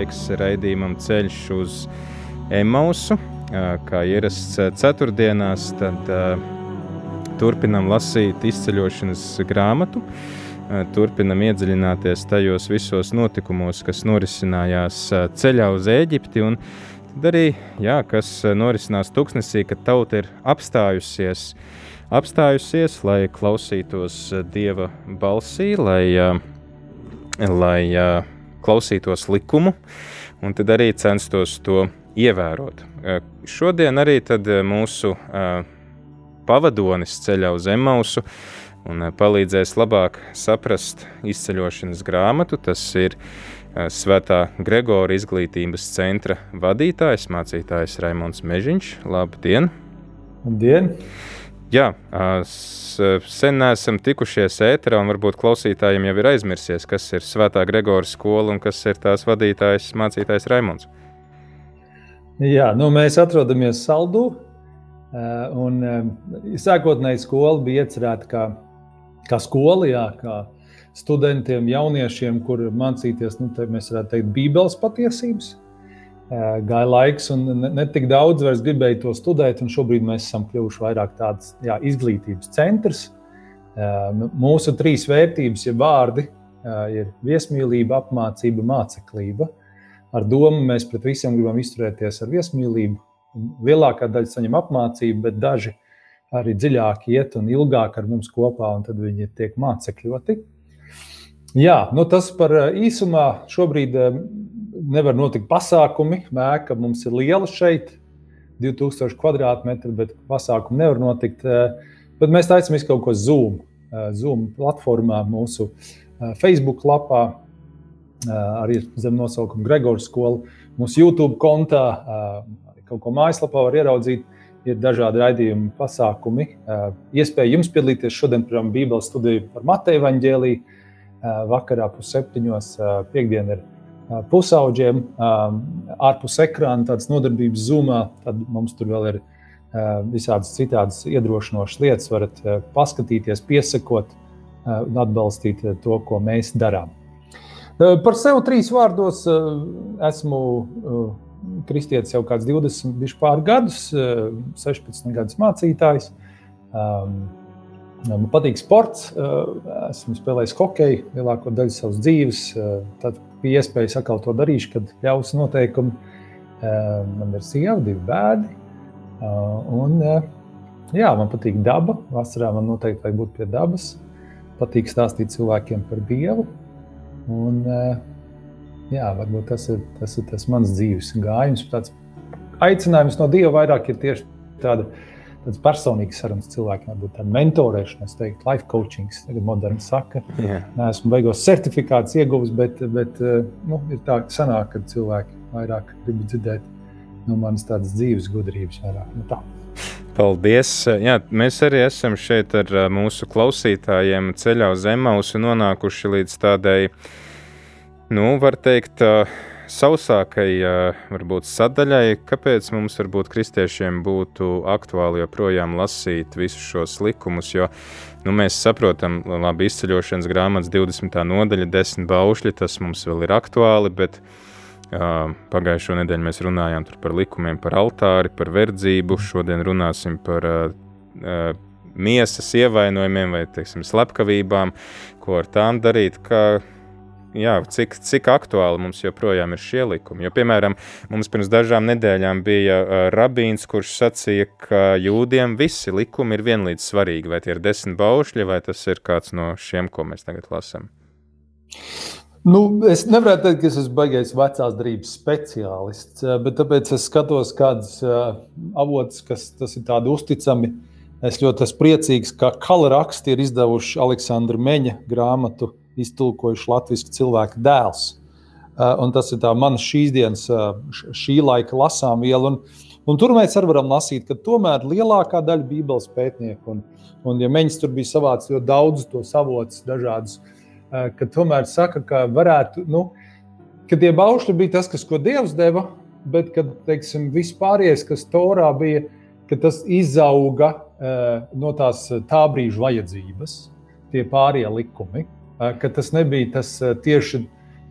Laiks raidījumam ceļš uz Emausu. Kā ierasts ceturtdienās, tad turpinam lasīt izceļošanas grāmatu, turpinam iedziļināties tajos visos notikumos, kas norisinājās ceļā uz Ēģipti, un tad arī, jā, kas norisinās tuksnesī, kad tauta ir apstājusies, apstājusies, lai klausītos Dieva balsī, lai, lai klausītos likumu, un tad arī censtos to ievērot. Šodien arī mūsu pavadonis ceļā uz Emausu un palīdzēs labāk saprast izceļošanas grāmatu. Tas ir Svētā Gregora izglītības centra vadītājs, mācītājs Raimons Mežiņš. Labdien! Labdien! Jā, sen neesam tikušies ēterā, un varbūt klausītājiem jau ir aizmirsies, kas ir Svētā Gregora skola un kas ir tās vadītājs, mācītājs Raimons. Jā, nu, mēs atrodamies Saldū. Un sākotnēji skola bija iecerēta kā, kā skola, jā, kā studentiem, jauniešiem, kur mācīties, nu, mēs varētu teikt, Bībeles patiesības gāja laiks, un ne, ne daudz vairs gribēja to studēt. Šobrīd mēs esam kļuvuši vairāk tāds jā, izglītības centrs. Mūsu trīs vērtības, ja vārdi, ir viesmīlība, apmācība, māceklība. Ar domu mēs pret visiem gribam izturēties ar viesmīlību. Lielākā daļa saņem apmācību, bet daži arī dziļāk iet un ilgāk ar mums kopā, un tad viņi tiek mācekļoti. Jā, nu tas par īsumā šobrīd nevar notikt pasākumi. Mēka mums ir liela šeit, 2000 km2, bet pasākumi nevar notikt. Eh, bet mēs taisām kaut ko Zoom, eh, Zoom platformā, mūsu eh, Facebook lapā, arī zem nosaukuma Gregors skola. Mūsu YouTube kontā, kaut ko mājaslapā var ieraudzīt. Ir dažādi raidījumi, pasākumi. Iespēja jums piedalīties šodien, piemēram, Bībeles studiju par Mateja evaņģēliju. Vakarā pusseptiņos, piekdienā ir pusauģiem, ārpus ekrāna, tādas nodarbības zumā, tad mums tur vēl ir visādas citādas iedrošinošas lietas. varat paskatīties, piesakot un atbalstīt to, ko mēs darām. Par sevi trīs vārdos esmu kristietis jau kāds 20 pār gadus, 16 gadus mācītājs. Man patīk sports. Esmu spēlējis hokeju lielāko daļu savas dzīves. Tad bija iespēja atkal to darīšu, kad ļaus noteikumi. Man ir sieva, divi bērni. Un, jā, man patīk daba. Vasarā man noteikti vajag būt pie dabas. Patīk stāstīt cilvēkiem par Dievu. Un, jā, varbūt tas ir, tas ir tas mans dzīves gājums. Tāds aicinājums no Dieva vairāk ir tieši tāda tāds personīgs sarunas cilvēkiem, varbūt tāda mentorēšana, es teiktu, life coaching, tagad moderni saka. Yeah. Esmu beigās certifikāts ieguvis, bet, bet eh, nu, ir tā, ka sanāk, ka cilvēki vairāk grib dzirdēt no manas tādas dzīves gudrības. Vairāk, nu, tā. Paldies! Jā, mēs arī esam šeit ar eh, mūsu klausītājiem ceļā uz Zemausu nonākuši līdz tādai, nu, var teikt, uh, sausākai varbūt sadaļai, kāpēc mums varbūt kristiešiem būtu aktuāli joprojām lasīt visus šos likumus, jo nu, mēs saprotam, labi, izceļošanas grāmatas 20. nodaļa, 10 baušļi, tas mums vēl ir aktuāli, bet uh, pagājušo nedēļu mēs runājām par likumiem, par altāri, par verdzību, šodien runāsim par uh, uh, miesas ievainojumiem vai, teiksim, slepkavībām, ko ar tām darīt, kā jā, cik, cik aktuāli mums joprojām ir šie likumi. Jo, piemēram, mums pirms dažām nedēļām bija uh, rabīns, kurš sacīja, ka jūdiem visi likumi ir vienlīdz svarīgi. Vai tie ir desmit baušļi, vai tas ir kāds no šiem, ko mēs tagad lasām? Nu, es nevaru teikt, ka es esmu baigājis vecās darbības speciālists, bet tāpēc es skatos kādus avotus, kas ir tādi uzticami, Es ļoti esmu priecīgs, ka kala raksti ir izdevuši Aleksandra Meņa grāmatu, iztulkojuši latviešu cilvēku dēls. Un tas ir manas šīs dienas, šī laika lasām viela. Un, un tur mēs arī varam lasīt, ka tomēr lielākā daļa Bībeles pētnieku, un, un ja Meņš tur bija savācis ļoti daudz to savotus, dažādus, ka tomēr saka, ka varētu, nu, ka tie baušļi bija tas, kas, ko Dievs deva, bet kad, teiksim, vispārējais, kas Torā bija, ka tas izauga no tās tā brīža vajadzības, tie pārējie likumi, ka tas nebija tas tieši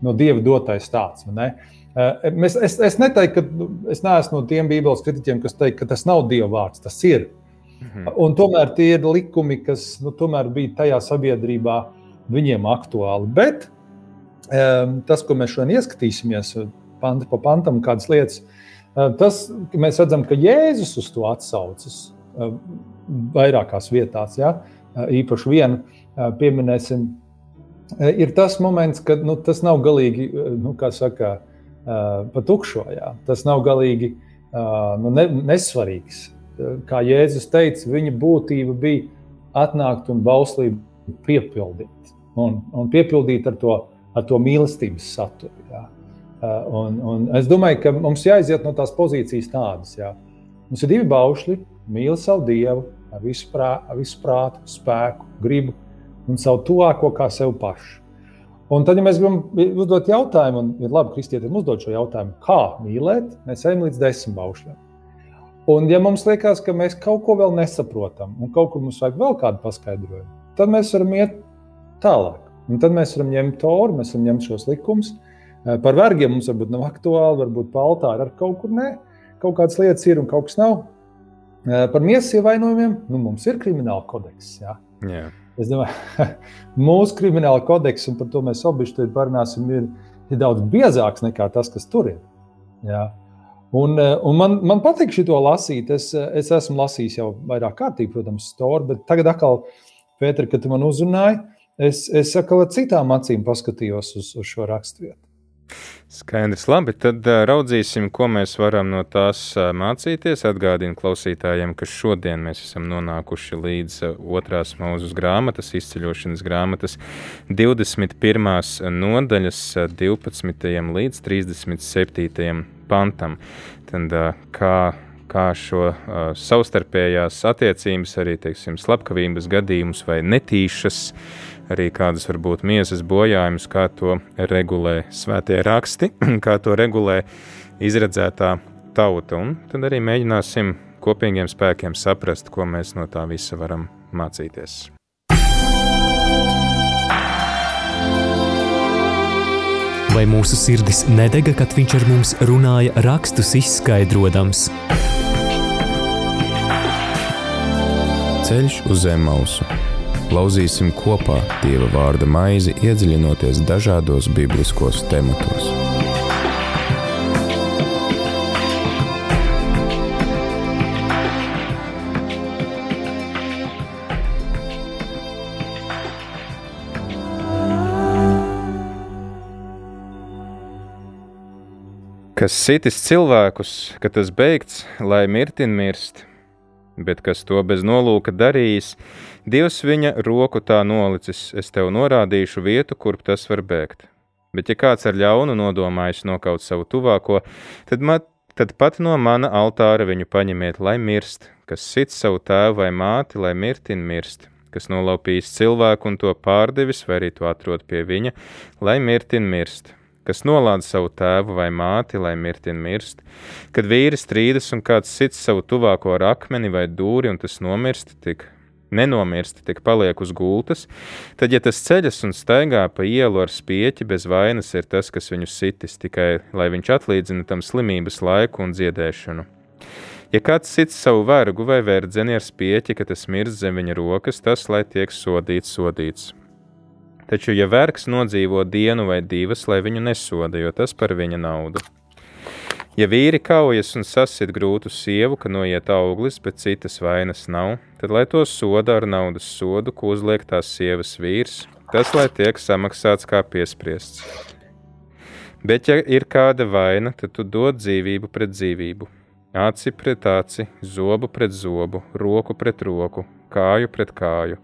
no Dieva dotais tāds. Mēs, es, es neteiktu, ka nu, es neesmu no tiem Bībeles kritiķiem, kas teikt, ka tas nav Dieva vārds. Tas ir. Mhm. Un tomēr tie ir likumi, kas nu, bija tajā sabiedrībā viņiem aktuāli. Bet tas, ko mēs šodien ieskatīsimies, panta pa pantam, kādas lietas, tas mēs redzam, ka Jēzus uz to atsaucas vairākās vietās. Ja? Īpaši vienu pieminēsim ir tas moments, kad nu, tas nav galīgi, nu, kā saka, pa tukšo. Jā. Tas nav galīgi nu, ne, nesvarīgs. Kā Jēzus teica, viņa būtība bija atnākt un bauslību piepildīt. Un, un piepildīt ar to, ar to mīlestības saturu. Jā. Un, un es domāju, ka mums jāiziet no tās pozīcijas tādas. Jā. Mums ir divi baušļi, mīl savu dievu ar visu, prā, ar visu prātu, spēku, gribu un savu tuvāko kā sev pašu. Un tad, ja mēs gribam uzdot jautājumu, un ir labi, kristietim uzdot šo jautājumu, kā mīlēt, mēs ejam līdz desmit baušļiem. Un, ja mums liekas, ka mēs kaut ko vēl nesaprotam, un kaut kur mums vajag vēl kādu paskaidrojumu, tad mēs varam iet tālāk. Un tad mēs varam ņemt toru, mēs varam ņemt šos likumus. Eh, par vergiem mums varbūt nav aktuāli, varbūt par altāru ar kaut kur nē. Kaut kādas lietas ir un kaut kas nav. Eh, par miesas ievainojumiem nu, mums ir krimināla kodeks. Jā. Yeah. Es domāju, mūsu krimināla kodeks, un par to mēs abi šeit parunāsim, ir, ir daudz biezāks nekā tas, kas tur ir. Jā. Un, eh, un man, man patīk šo lasīt. Es, es esmu lasījis jau vairāk kārtīgi, protams, stāstu, bet tagad, atkal, Pēter, kad tu man uzrunāji, es, es atkal ar citām acīm paskatījos uz, uz šo raksturvietu. Skaidrs, labi. Tad uh, raudzīsim, ko mēs varam no tās uh, mācīties. Atgādinu klausītājiem, ka šodien mēs esam nonākuši līdz uh, otrās mūzes grāmatas, izceļošanas grāmatas 21. nodaļas 12. līdz 37. pantam. Tad, kā kā šo uh, savstarpējās attiecības, arī teiksim, slepkavības gadījumus vai netīšas arī kādas varbūt miesas bojājumus, kā to regulē svētie raksti, kā to regulē izredzētā tauta. Un tad arī mēģināsim kopīgiem spēkiem saprast, ko mēs no tā visa varam mācīties. Vai mūsu sirdis nedega, kad viņš ar mums runāja, rakstus izskaidrojams? Ceļš uz zemes mausu Lauzīsim kopā Dieva vārda maizi, iedziļinoties dažādos bibliskos tematos. Kas sitis cilvēkus, ka tas beigts, lai mirtin mirst, bet kas to bez nolūka darījis, Dievs viņa roku tā nolicis, es tev norādīšu vietu, kurp tas var bēgt. Bet ja kāds ar ļaunu nodomājis nokaut savu tuvāko, tad, ma, tad pat no mana altāra viņu paņemiet, lai mirst, kas sit savu tēvu vai māti, lai mirtin mirst, kas nolaupījis cilvēku un to pārdevis, vai arī to atrod pie viņa, lai mirtin mirst. Kas nolādē savu tēvu vai māti, lai mirtin mirst, kad vīri strīdas un kāds sits savu tuvāko ar akmeni vai dūri un tas nomirst, tik nenomirst, tik paliek uz gultas, tad, ja tas ceļas un staigā pa ielu ar spieķi, bez vainas ir tas, kas viņu sitis, tikai lai viņš atlīdzina tam slimības laiku un dziedēšanu. Ja kāds cits savu vergu vai verdzeni ar spieķi, ka tas mirst zem viņa rokas, tas lai tiek sodīts, sodīts. Taču, ja vergs nodzīvo dienu vai divas, lai viņu nesoda, jo tas par viņa naudu. Ja vīri kaujas un sasit grūtu sievu, ka noiet auglis, bet citas vainas nav, tad lai to soda ar naudas sodu, ko uzliek tās sievas vīrs, tas lai tiek samaksāts kā piespriests. Bet, ja ir kāda vaina, tad tu dod dzīvību pret dzīvību. aci pret aci, zobu pret zobu, roku pret roku, kāju pret kāju,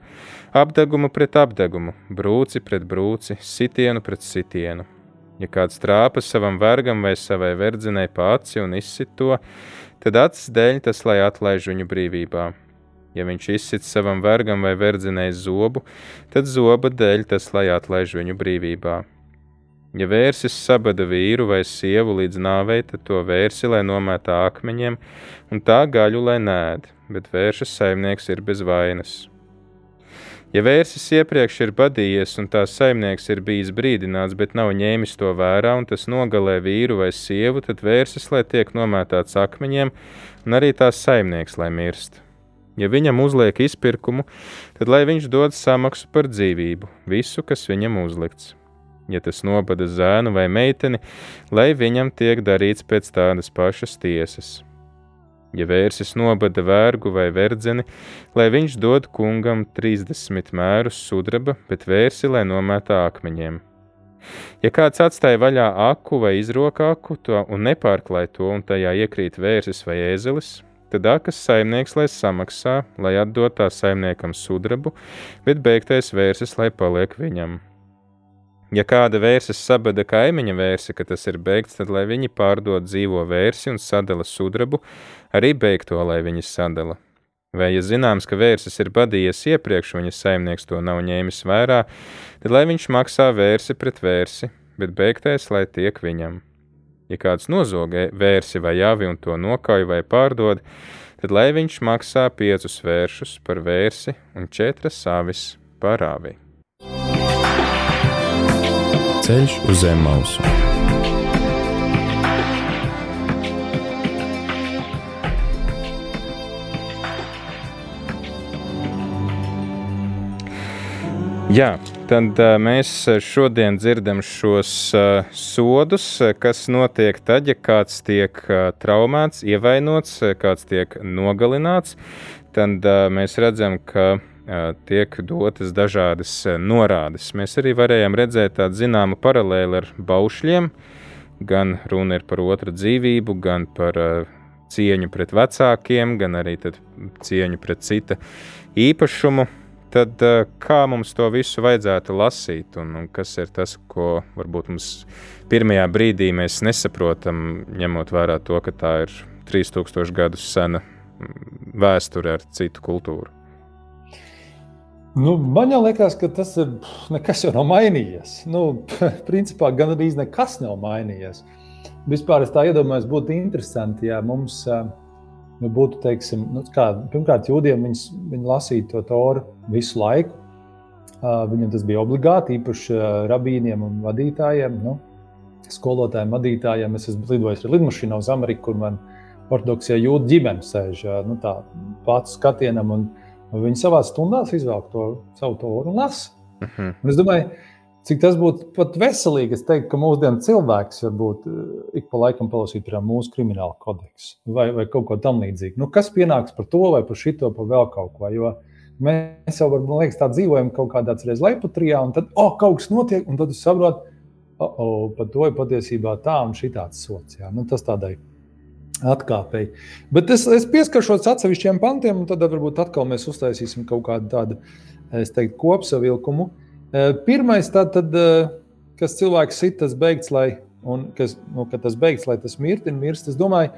apdegumu pret apdegumu, brūci pret brūci, sitienu pret sitienu. Ja kāds trāpa savam vergam vai savai verdzenei pa aci un izsit to, tad acis dēļ tas, lai atlaiž viņu brīvībā. Ja viņš izsit savam vergam vai verdzenei zobu, tad zoba dēļ tas, lai atlaiž viņu brīvībā. Ja vērsis sabada vīru vai sievu līdz nāvei, tad to vērsi, lai nomētā akmeņiem, un tā gaļu, lai nēd, bet vēršas saimnieks ir bez vainas. Ja vērsis iepriekš ir badījies, un tās saimnieks ir bijis brīdināts, bet nav ņēmis to vērā, un tas nogalē vīru vai sievu, tad vērsis, lai tiek nomētāts akmeņiem, un arī tās saimnieks, lai mirst. Ja viņam uzliek izpirkumu, tad lai viņš dod samaksu par dzīvību, visu, kas viņam uzlikts ja tas nobada zēnu vai meiteni, lai viņam tiek darīts pēc tādas pašas tiesas. Ja vērsis nobada vergu vai verdzeni, lai viņš dod kungam 30 mērus sudraba, bet vērsi, lai nomētā akmeņiem. Ja kāds atstāja vaļā aku vai izroka aku to un nepārklāj to, un tajā iekrīt vērsis vai ēzelis, tad akas saimnieks lai samaksā, lai atdod tā saimniekam sudrabu, bet beigtais vērsis, lai paliek viņam. Ja kāda vērsis sabada kaimiņa vērsi, ka tas ir beigts, tad lai viņi pārdod dzīvo vērsi un sadala sudrabu, arī beigto, lai viņi sadala. Vai, ja zināms, ka vērsis ir badījies iepriekš, viņa saimnieks to nav ņēmis vērā, tad lai viņš maksā vērsi pret vērsi, bet beigtais, lai tiek viņam. Ja kāds nozogē vērsi vai jāvi un to nokauj vai pārdod, tad lai viņš maksā piecus vēršus par vērsi un četras savis par āvi. Ceļš uz zem mausu. Jā, tad uh, mēs šodien dzirdam šos uh, sodus, kas notiek tad, ja kāds tiek uh, traumēts, ievainots, kāds tiek nogalināts. Tad uh, mēs redzam, ka tiek dotas dažādas norādes. Mēs arī varējām redzēt tādu zināmu paralēli ar baušļiem. Gan runa ir par otru dzīvību, gan par cieņu pret vecākiem, gan arī cieņu pret cita īpašumu. Tad kā mums to visu vajadzētu lasīt, un, un kas ir tas, ko varbūt mums pirmajā brīdī mēs nesaprotam, ņemot vērā to, ka tā ir 3000 gadus sena vēsture ar citu kultūru? Nu, man liekas, ka tas ir nekas jau nav mainījies. Nu, principā gan arī nekas nav mainījies. Vispār es tā iedomājos, būtu interesanti, ja mums nu, būtu, teiksim, nu, kā, pirmkārt, jūdiem viņas, viņi lasīja to toru visu laiku. Viņam tas bija obligāti, īpaši rabīniem un vadītājiem, nu, skolotājiem, vadītājiem. Es esmu lidojis ar lidmašīnu uz Ameriku, kur man ortodoksijā jūda ģimene sēž nu, tā, pats skatienam. Un, Viņi savā stundā izvēlās to savu toru un lasa. Uh mhm. -huh. un es domāju, cik tas būtu pat veselīgi. Es teiktu, ka mūsdienu cilvēks varbūt eh, ik pa laikam palasīt mūsu krimināla kodeksu vai, vai kaut ko tamlīdzīgu. Nu, kas pienāks par to vai par šito, par vēl kaut ko. Jo mēs jau man liekas, tā dzīvojam kaut kādā lejpatrijā, un tad oh, kaut kas notiek, un tad es saprotu, oh, oh, par to ir patiesībā tā un šī tāds sots. Jā. Nu, tas tādai atkāpēji. Bet es, es pieskaršos atsevišķiem pantiem, un tad varbūt atkal mēs uztaisīsim kaut kādu tādu teiktu, kopsavilkumu. E, pirmais, tad, tad, e, kas cilvēks sit, tas beigts, lai, un kas, nu, tas beigts, lai tas mirti, mirst. Es domāju,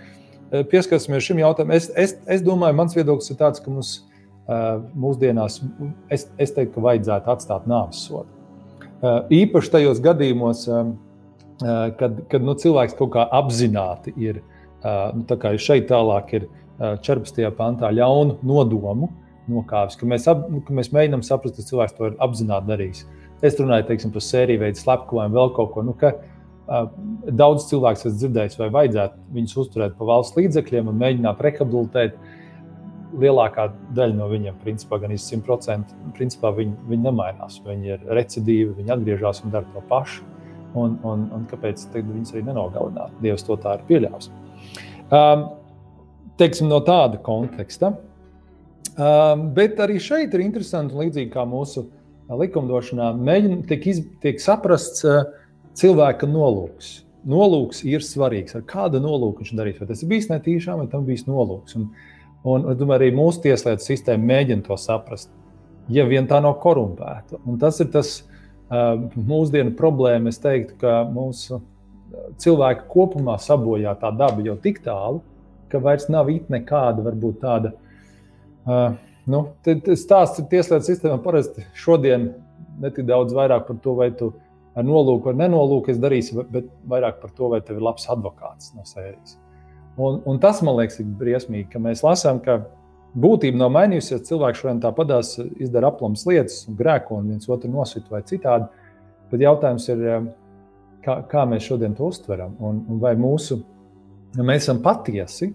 e, pieskarsimies šim jautājumam. Es, es, es domāju, mans viedoklis ir tāds, ka mums mūsdienās, es, es teiktu, ka vajadzētu atstāt nāves sodu. Īpaši tajos gadījumos, kad, kad nu, cilvēks kaut kā apzināti ir ielikās nu, šeit tālāk ir 14. pantā ļaunu nodomu nokāvis, ka mēs, ap, ka mēs mēģinām saprast, ka cilvēks to ir apzināti darījis. Es runāju teiksim, par sēriju veidu slepkavību, vēl kaut ko. Nu, ka, uh, daudz cilvēku esmu dzirdējis, vai vajadzētu viņus uzturēt pa valsts līdzekļiem un mēģināt rehabilitēt. Lielākā daļa no viņiem, principā, gan 100%, principā viņi, viņi nemainās. Viņi ir recidīvi, viņi atgriežas un dara to pašu. Un, un, un kāpēc viņus arī nenogalināt? Dievs to tā ir pieļāvis. Um, teiksim, no tāda konteksta. Um, bet arī šeit ir interesanti, līdzīgi kā mūsu likumdošanā, mēģina, tiek, iz, tiek saprasts uh, cilvēka nolūks. nolūks ir svarīgs. Ar kādu nolūku viņš darīs? Vai tas ir bijis netīšām, vai tam bijis nolūks? Un, un, un arī mūsu tieslietu sistēma mēģina to saprast, ja vien tā nav korumpēta. Un tas ir tas uh, mūsdienu problēma. Es teiktu, ka mūsu cilvēka kopumā sabojā tā daba jau tik tālu, ka vairs nav it nekāda varbūt tāda. Uh, nu, Stāsts ir tieslietu sistēmā parasti šodien ne tik daudz vairāk par to, vai tu ar nolūku vai nenolūku darīsi, bet vairāk par to, vai tev ir labs advokāts no sērijas. Un, un tas man liekas, ir briesmīgi, ka mēs lasām, ka būtība nav mainījusies. Cilvēks šodien tāpatās izdara aplams lietas, grēko un viens otru nosita vai citādi. Bet jautājums ir, kā, kā mēs šodien to uztveram un, un vai mūsu, mēs esam patiesi.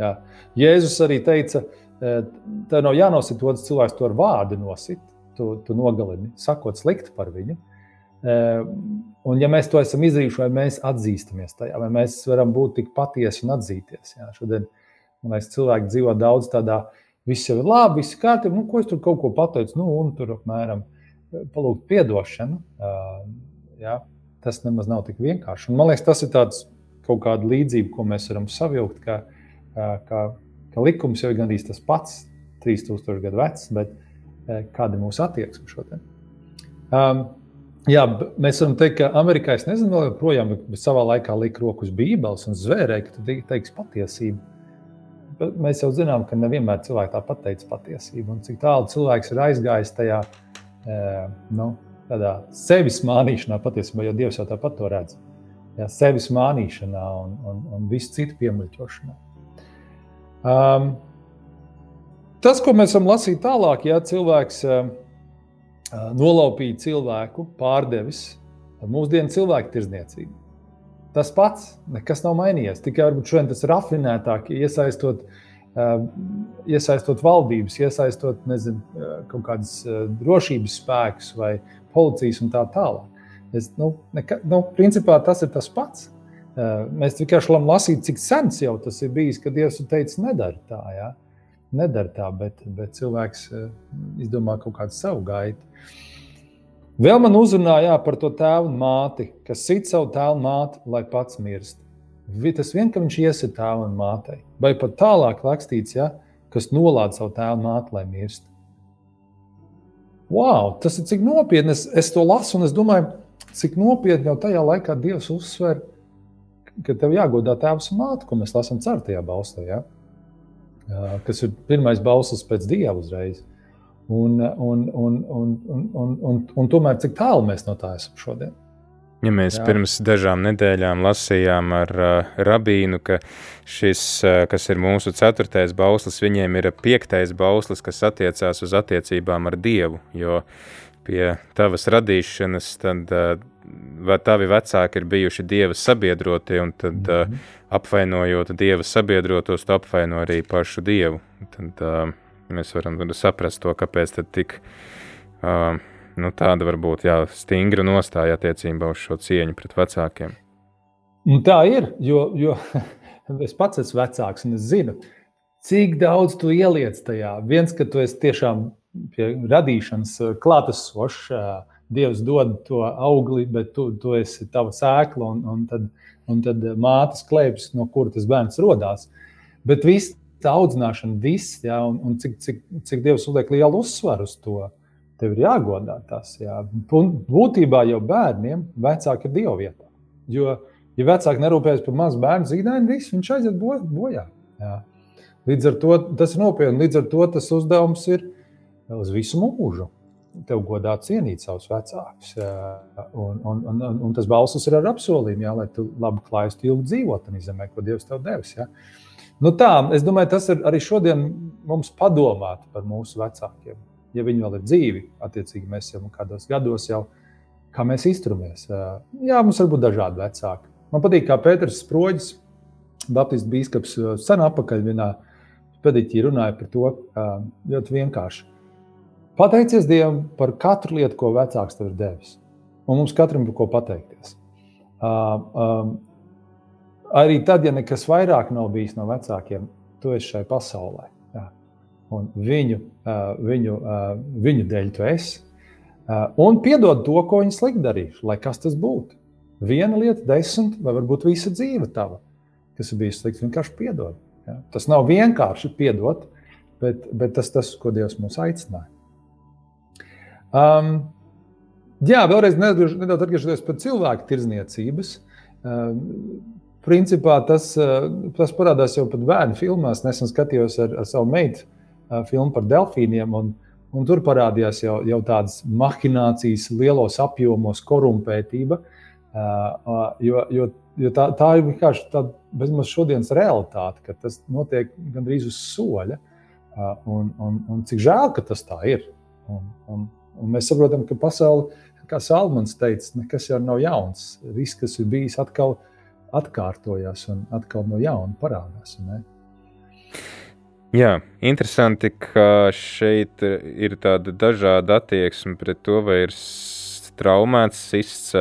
Jā. Jēzus arī teica, tā nav jānosit otrs cilvēks, to ar vārdu nosit tu, tu nogalini, sakot slikti par viņu. Ehm, un, ja mēs to esam izdarījuši, vai mēs atzīstamies tajā, vai mēs varam būt tik patiesi un atzīties. Jā, šodien man liekas, cilvēki dzīvo daudz tādā, viss jau ir labi, viss ir kārtībā, nu, ko es tur kaut ko pateicu, nu, un tur apmēram palūgt atdošanu. Jā, tas nemaz nav tik vienkārši. Un, man liekas, tas ir tāds kaut kāda līdzība, ko mēs varam savilkt, ka, ka, ka likums jau ir gandrīz tas pats, 3000 gadu vecs, bet kāda ir mūsu attieksme šodien. Um, jā, mēs varam teikt, ka Amerikā, es nezinu, vēl joprojām, bet savā laikā lika roku uz Bībeles un zvērēja, ka tu teiksi patiesību. Bet mēs jau zinām, ka nevienmēr cilvēks tā pateica patiesību. Un cik tālu cilvēks ir aizgājis tajā nu, sevis mānīšanā, patiesībā, jo Dievs jau tāpat to redz. Jā, sevis mānīšanā un, un, un visu citu piemuļķošanā. Um, Tas, ko mēs varam lasīt tālāk, ja cilvēks uh, nolaupīja cilvēku, pārdevis mūsdienu cilvēku tirdzniecību. Tas pats, nekas nav mainījies. Tikai varbūt šodien tas ir rafinētāk, iesaistot, uh, iesaistot valdības, iesaistot nezinu, kaut kādas uh, drošības spēkus vai policijas un tā tālāk. Es, nu, neka, nu, principā tas ir tas pats. Uh, mēs vienkārši varam lasīt, cik sens jau tas ir bijis, kad Dievs ir teicis, nedara tā. Ja? nedara tā, bet, bet cilvēks eh, izdomā kaut kādu savu gaitu. Vēl man uzrunāja par to tēvu un māti, kas sit savu tēvu un māti, lai pats mirst. Tas vien, ka viņš iesit tēvu un mātei, vai pat tālāk rakstīts, ja, kas nolādē savu tēvu un māti, lai mirst. Wow, tas ir cik nopietni. Es, es to lasu, un es domāju, cik nopietni jau tajā laikā Dievs uzsver, ka tev jāgodā tēvs un māte, ko mēs lasām 4. balstā. Ja? kas ir pirmais bauslis pēc dieva uzreiz. Un, un, un, un, un, un, un, un tomēr cik tālu mēs no tā esam šodien? Ja mēs Jā. pirms dažām nedēļām lasījām ar uh, rabīnu, ka šis, uh, kas ir mūsu ceturtais bauslis, viņiem ir piektais bauslis, kas attiecās uz attiecībām ar Dievu. Jo pie tavas radīšanas, tad uh, tavi vecāki ir bijuši dieva sabiedrotie, un tad mm -hmm. uh, apvainojot dieva sabiedrotos, tu apvaino arī pašu dievu. Tad uh, mēs varam saprast to, kāpēc tad tik uh, nu, tāda varbūt jā, stingra nostāja attiecībā uz šo cieņu pret vecākiem. Un tā ir, jo, jo es pats esmu vecāks un es zinu, cik daudz tu ieliec tajā. Viens, ka tu esi tiešām pie radīšanas klātesošs, Dievs dod to augli, bet tu, tu esi tava sēkla un, un, tad, un tad mātes klēpjas, no kuras tas bērns radās. Bet viss tā audzināšana, viss, jā, un, un cik, cik, cik Dievs uzliek lielu uzsvaru uz to, tev ir jāgodā tas. Jā. Būtībā jau bērniem vecāki ir Dieva vietā. Jo, ja vecāki nerūpējas par mazu bērnu zīdaini, viss viņš aiziet bojā. Jā. Līdz ar to tas ir nopietni. Līdz ar to tas uzdevums ir uz visu mūžu tev godā cienīt savus vecākus. Un, un, un, un, tas balss ir ar apsolījumu, jā, lai tu labi klājies, ilgi dzīvot un zemē, ko Dievs tev devis. Jā. Nu tā, es domāju, tas ir arī šodien mums padomāt par mūsu vecākiem. Ja viņi vēl ir dzīvi, attiecīgi mēs jau kādos gados jau kā mēs izturamies. Jā, mums var būt dažādi vecāki. Man patīk, kā Pēters Sproģis, Baptistu biskups, sen apakaļ vienā pēdīķī runāja par to ļoti vienkārši Pateicies Dievam par katru lietu, ko vecāks tev ir devis. Un mums katram ir ko pateikties. Arī tad, ja nekas vairāk nav bijis no vecākiem, tu esi šai pasaulē. Un viņu, viņu, viņu dēļ tu esi. Un piedod to, ko viņi slikti darījuši, lai kas tas būtu. Viena lieta, desmit, vai varbūt visa dzīve tava, kas ir bijusi slikta, vienkārši piedod. Ja? Tas nav vienkārši piedot, bet, bet tas tas, ko Dievs mūs aicināja. Um, jā, vēlreiz nedaudz atgriežoties pie cilvēku tirdzniecības. Um, principā tas, tas parādās jau pat bērnu filmās. Nesen skatījos ar, ar savu meitu filmu par delfīniem. Un, un tur parādījās jau, jau tādas mahinācijas, lielos apjomos, korumpētība. Uh, Jo, jo, jo tā, tā ir vienkārši tāda bezmaz šodienas realitāte, ka tas notiek gandrīz uz soļa. Un, un, un cik žēl, ka tas tā ir. Un, un, un mēs saprotam, ka pasaule, kā Salmans teica, nekas jau nav jauns. Viss, kas ir bijis, atkal atkārtojas un atkal no jauna parādās. Ne? Jā, interesanti, ka šeit ir tāda dažāda attieksme pret to, vai ir traumēts, sists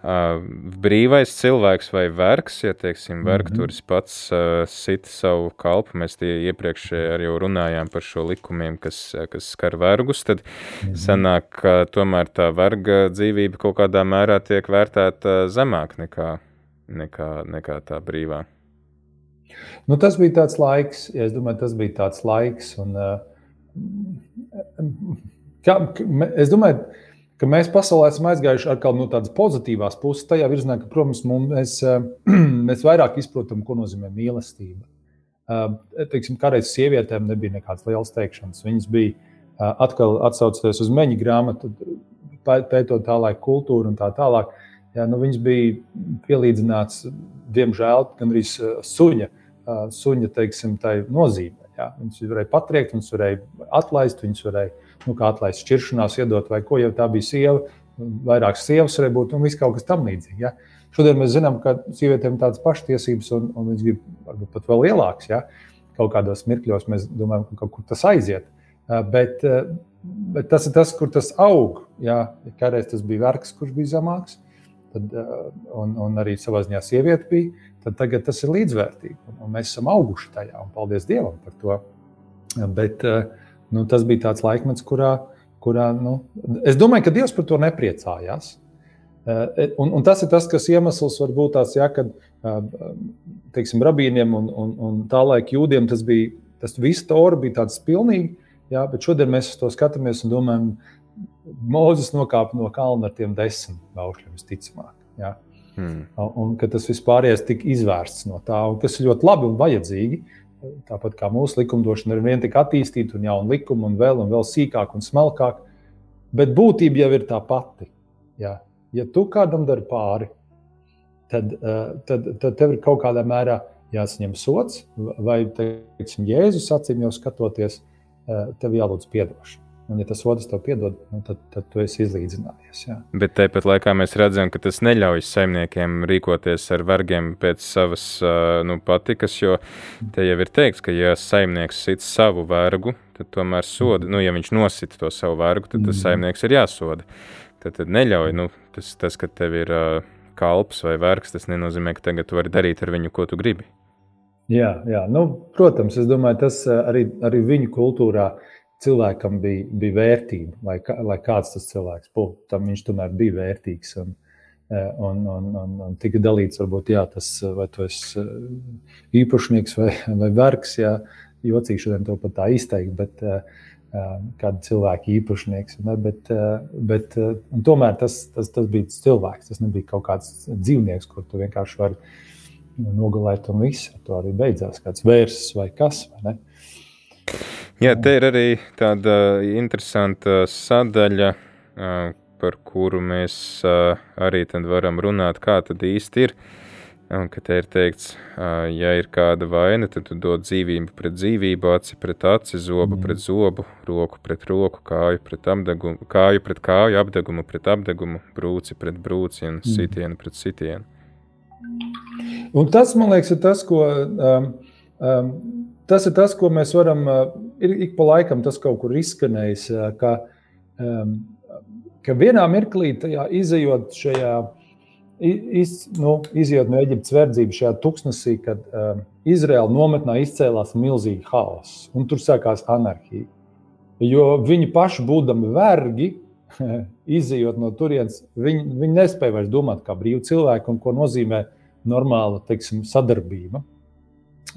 Uh, brīvais cilvēks vai vergs, ja teiksim, mhm. vergturis pats uh, sita savu kalpu, mēs tie iepriekš arī runājām par šo likumiem, kas, kas skar vergus, tad mhm. sanāk, ka tomēr tā verga dzīvība kaut kādā mērā tiek vērtēta zemāk nekā, nekā, nekā tā brīvā. Nu, tas bija tāds laiks, ja es domāju, tas bija tāds laiks, un uh, kā, es domāju, ka mēs pasaulē esam aizgājuši atkal no tādas pozitīvās puses, tajā virzienā, ka, protams, mēs, eh, mēs vairāk izprotam, ko nozīmē mīlestība. Eh, teiksim, kādreiz sievietēm nebija nekādas lielas teikšanas. Viņas bija eh, atkal atsaucoties uz meņa grāmatu, pētot tā laika kultūru un tā tālāk. Jā, nu, viņas bija pielīdzināts, diemžēl, gandrīz suņa, suņa teiksim, nozīmē. Jā. Viņas varēja patriekt, viņas varēja atlaist, viņas varēja nu, atlaist šķiršanās, iedot vai ko, ja tā bija sieva, vairākas sievas varēja būt un viss kaut kas tam līdzīgs. Ja? Šodien mēs zinām, ka sievietēm ir tādas pašas tiesības, un, un viņas grib varbūt pat vēl lielākas. Ja? Kaut kādos mirkļos mēs domājam, ka kaut kur tas aiziet. Bet, bet tas ir tas, kur tas aug. Ja? Kādreiz tas bija vergs, kurš bija zemāks, tad, un, un arī savā ziņā sieviete bija. Tad tagad tas ir līdzvērtīgi, un, un mēs esam auguši tajā, un paldies Dievam par to. Bet, nu, tas bija tāds laikmets, kurā, kurā nu, es domāju, ka Dievs par to nepriecājās. Eh, un, un tas ir tas, kas iemesls var būt tāds, ja, kad teiksim, rabīniem un, un, un tā laika jūdiem tas bija, tas viss tora bija tāds pilnīgi, ja, bet šodien mēs to skatāmies un domājam, Mozus nokāpa no kalna ar tiem desmit baušļiem, visticamāk. Ja. Hmm. Un ka tas vispārējais tika izvērsts no tā, un tas ir ļoti labi un vajadzīgi. Tāpat kā mūsu likumdošana ir vien tik attīstīta un jauna likuma, un vēl, un vēl sīkāk un smalkāk. Bet būtība jau ir tā pati. Ja, ja tu kādam dari pāri, tad, tad, tad tev ir kaut kādā mērā jāsaņem sots, vai teiksim, Jēzus acīm jau skatoties, tev jālūdz atdošana. Un, ja tas otrs tev piedod, nu, tad, tad tu esi izlīdzinājies. Jā. Bet tāpat laikā mēs redzam, ka tas neļauj saimniekiem rīkoties ar vergiem pēc savas nu, patikas, jo te jau ir teikts, ka ja saimnieks sit savu vergu, tad tomēr soda, nu, ja viņš nosita to savu vergu, tad tas mm. saimnieks ir jāsoda. Tad, tad neļauj, nu, tas, tas, ka tev ir kalps vai vergs, tas nenozīmē, ka tagad tu vari darīt ar viņu, ko tu gribi. Jā, jā. Nu, protams, es domāju, tas arī, arī viņu kultūrā uh, cilvēkam bija, bija vērtība, lai, lai kāds tas cilvēks būtu. Tam viņš tomēr bija vērtīgs. Un, eh, un, un, un, un tika dalīts, varbūt, jā, tas, vai tu esi eh, īpašnieks vai, vai vergs. Jā, jocīgi šodien to pat tā izteikt, bet kāda cilvēka īpašnieks. Ne, bet, bet, tomēr tas, tas, tas bija cilvēks, tas nebija kaut kāds dzīvnieks, kur tu vienkārši vari nogalēt un viss. Ar to arī beidzās kāds vērsis vai kas. Vai Jā, te ir arī tāda interesanta sadaļa, par kuru mēs arī varam runāt, kā tad īsti ir. Un ka te ir teikts, ja ir kāda vaina, tad tu dod dzīvību pret dzīvību, aci pret aci, zobu mm. pret zobu, roku pret roku, kāju pret apdegumu, kāju pret kāju, apdegumu pret apdegumu, brūci pret brūci un mm. sitienu pret sitienu. Un tas, man liekas, ir tas, ko um, um, tas ir tas, ko mēs varam. Ir ik pa laikam tas kaut kur izskanējis, ka, ka vienā mirklī, izējot šajā, iz, nu, izjūt no Eģiptes verdzības šajā tuksnesī, kad um, Izraēla nometnē izcēlās milzīgi haoss, un tur sākās anarhija. Jo viņi paši, būdami vergi, izjūt no turienes, viņi, viņi nespēja vairs domāt kā brīvi cilvēki un ko nozīmē normāla teiksim, sadarbība.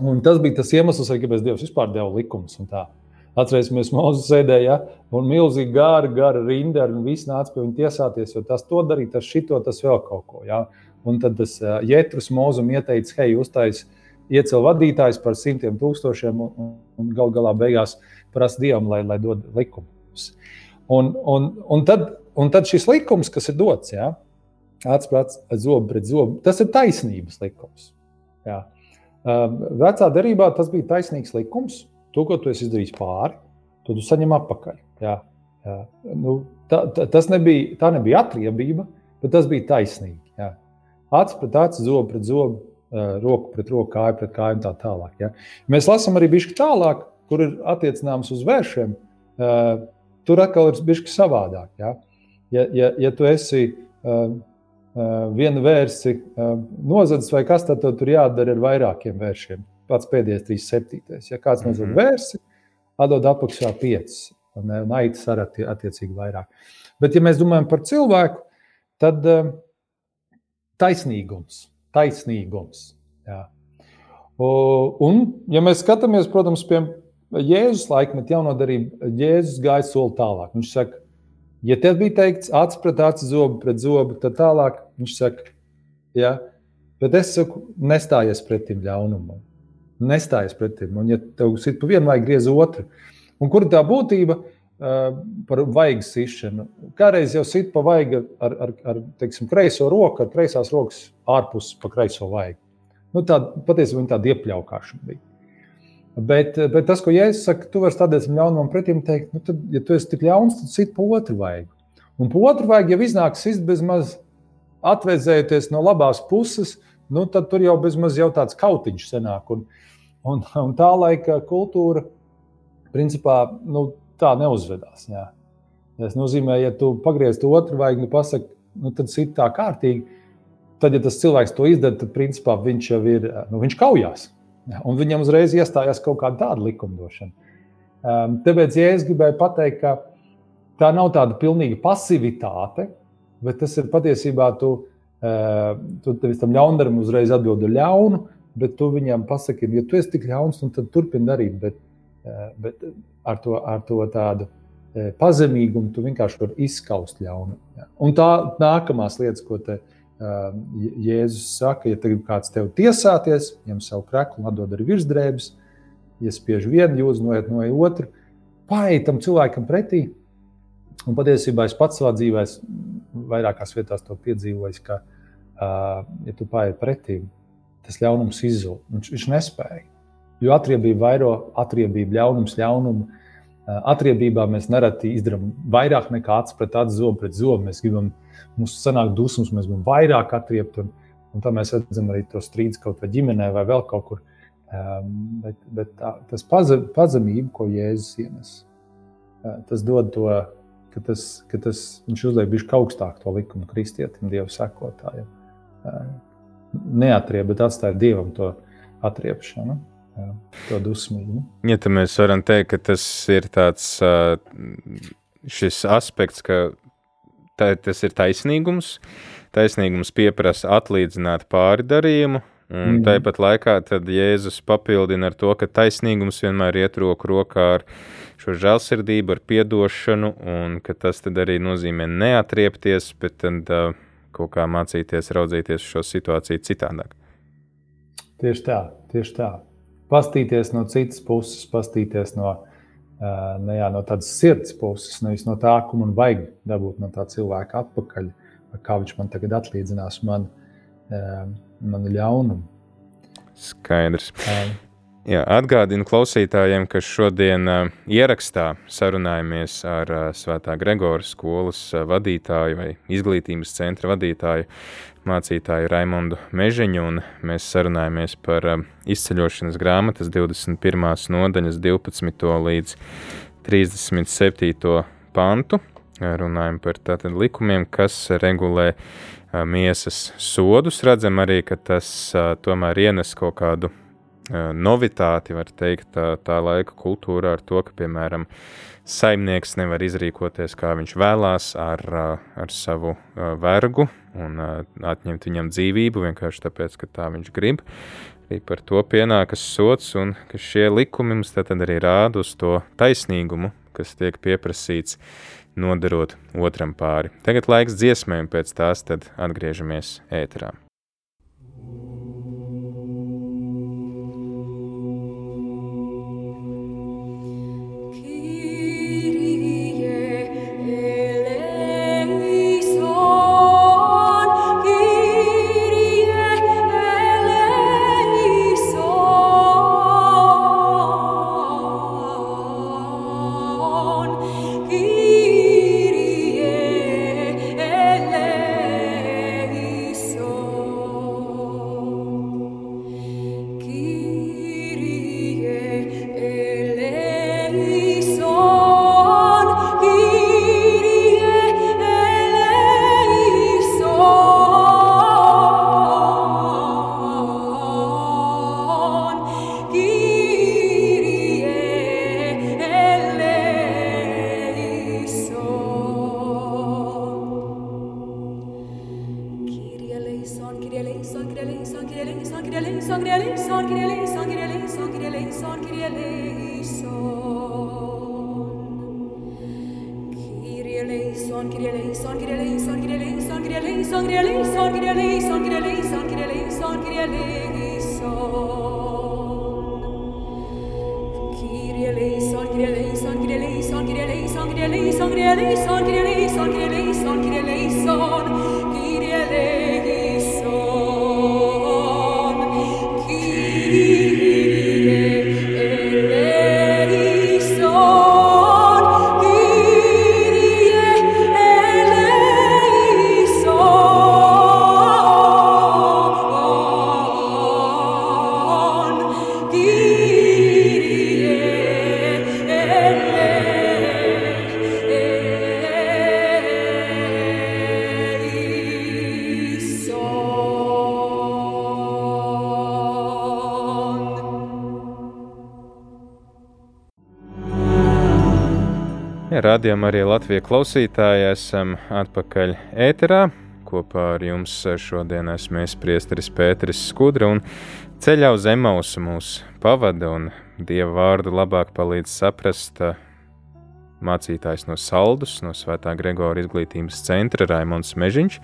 Un tas bija tas iemesls, kāpēc Dievs vispār deva likumus. Atcerēsimies, Mozus sēdēja, ja, un milzīgi gara, gara rinda, un viss nāca pie viņa tiesāties, jo tas to darīja, tas šito, tas vēl kaut ko. Ja. Un tad tas Jētrus Mozum ieteica, hei, uztais, iecel vadītājs par simtiem tūkstošiem, un, un gal galā beigās prasa Dievam, lai, lai dod likumus. Un, un, un, tad, un tad šis likums, kas ir dots, ja, pret zobu pret zobu, tas ir taisnības likums. Ja. Uh, vecā derībā tas bija taisnīgs likums to, ko tu esi izdarījis pāri, to tu saņem atpakaļ. Jā, jā. Nu, tā, tā, nebija, tā nebija atriebība, bet tas bija taisnīgi. Jā. Acis pret aci, zobu pret zobu, roku pret roku, kāju pret kāju un tā tālāk. Ja. Mēs lasām arī bišķi tālāk, kur ir attiecināms uz vēršiem. Tur atkal ir bišķi savādāk. Ja, ja, ja, ja tu esi vienu vērsi nozadzis vai kas, tad tur jādara ar vairākiem vēršiem pats pēdējais 37. Ja kāds nozog mm -hmm. vērsi, atdod apakšā 5. Un, un aitas arī attiecīgi vairāk. Bet, ja mēs domājam par cilvēku, tad taisnīgums. taisnīgums jā. un, ja mēs skatāmies, protams, pie Jēzus laikmeta jaunodarība, Jēzus gāja soli tālāk. Viņš saka, ja tev bija teikts acis pret aci, zobu pret zobu, tad tālāk viņš saka, ja, bet es saku, nestājies pretim ļaunumam nestājas pretim. Un, ja tev sit pa vienu, vajag griez otru. Un kur tā būtība uh, par vaigas sišanu? Kādreiz jau sit pa vaiga ar, ar, ar teiksim, kreiso roku, ar kreisās rokas ārpus pa kreiso vaigu. Nu, tā patiesībā viņa tāda iepļaukšana bija. Bet, bet tas, ko Jēzus saka, tu vari stādīt ļaunumam pretim, teikt, nu, tad, ja tu esi tik ļauns, tad sit pa otru vaigu. Un pa otru vaigu jau iznāk sist bez maz atvēzējoties no labās puses, nu, tad tur jau bez maz jau tāds kautiņš senāk. Un, Un, un tā laika kultūra, principā, nu, tā neuzvedās. Jā. Tas nozīmē, ja tu pagriez to otru vai nu pasaki, nu, tad sit tā kārtīgi. Tad, ja tas cilvēks to izdara, tad principā viņš jau ir, nu, viņš kaujās. Un viņam uzreiz iestājās kaut kāda tāda likumdošana. Um, tāpēc, ja es gribēju pateikt, ka tā nav tāda pilnīga pasivitāte, bet tas ir patiesībā tu, uh, tu tam ļaundaram uzreiz atbildi ļaunu, bet tu viņam pasaki, ja tu esi tik ļauns, nu, tad turpini darīt. Bet, eh, bet ar, to, ar to tādu eh, pazemīgumu tu vienkārši vari izskaust ļaunu. Un tā nākamās lietas, ko te, uh, Jēzus saka, ja grib kāds tevi tiesāties, ņem savu kreklu atdod arī virsdrēbes, iespiež vienu jūzu, noiet no otru, paiet tam cilvēkam pretī. Un patiesībā es pats savā dzīvē vairākās vietās to piedzīvoju, ka, uh, ja tu paiet pretī, tas ļaunums izzūd. Viņš, viņš nespēja. Jo atriebība vairo atriebību, ļaunums ļaunumu. Atriebībā mēs nereti izdarām vairāk nekā acis pret acis, zobu pret zobu. Mēs gribam, mums sanāk dusmas, mēs gribam vairāk atriebt. Un, un tā mēs redzam arī to strīdus kaut vai ģimenē vai vēl kaut kur. Bet bet tā, tas pazem, pazemība, ko Jēzus ienes, uh, tas dod to, ka, tas, ka tas, viņš uzliek bišķi augstāk to likumu kristietim, Dievu sekotājiem. Uh, neatriep, bet atstāja dievam to atriepšanu. Jā, to dusmīgu. Ja tā mēs varam teikt, ka tas ir tāds šis aspekts, ka tā, tas ir taisnīgums. Taisnīgums prasa atlīdzināt pāri darījumu, un mm. tāpat laikā Jēzus papildina ar to, ka taisnīgums vienmēr iet roku rokā ar šo žēlsirdību, ar atdošanu, un tas arī nozīmē neatriepties, bet tad, uh, kaut kā mācīties raudzīties šo situāciju citādāk. Tieši tā, tieši tā. Pastīties no citas puses, pastīties no, ne, jā, no tādas sirds puses, nevis no tā, ko man vajag dabūt no tā cilvēka atpakaļ, kā viņš man tagad atlīdzinās man, man ļaunumu. Skaidrs. Jā, atgādinu klausītājiem, ka šodien uh, ierakstā sarunājamies ar uh, Svētā Gregora skolas uh, vadītāju vai izglītības centra vadītāju mācītāju Raimondu Mežiņu, un mēs sarunājamies par uh, izceļošanas grāmatas 21. nodaļas 12. līdz 37. pantu. Runājam par tātad likumiem, kas regulē uh, miesas sodus. Redzam arī, ka tas uh, tomēr ienes kaut kādu novitāti, var teikt, tā, tā laika kultūrā ar to, ka, piemēram, saimnieks nevar izrīkoties, kā viņš vēlās ar, ar savu vergu un atņemt viņam dzīvību vienkārši tāpēc, ka tā viņš grib. Arī par to pienākas sots, un ka šie likumi mums tad arī rāda uz to taisnīgumu, kas tiek pieprasīts nodarot otram pāri. Tagad laiks dziesmēm, pēc tās tad atgriežamies ēterā. Radījām arī Latvijas klausītāji, esam atpakaļ ēterā. Kopā ar jums šodien esmu es, Priesteris Pēteris Skudra, un ceļā uz Emausu mūs pavada un Dieva vārdu labāk palīdz saprast mācītājs no Saldus, no Svētā Gregora izglītības centra Raimons Mežiņš.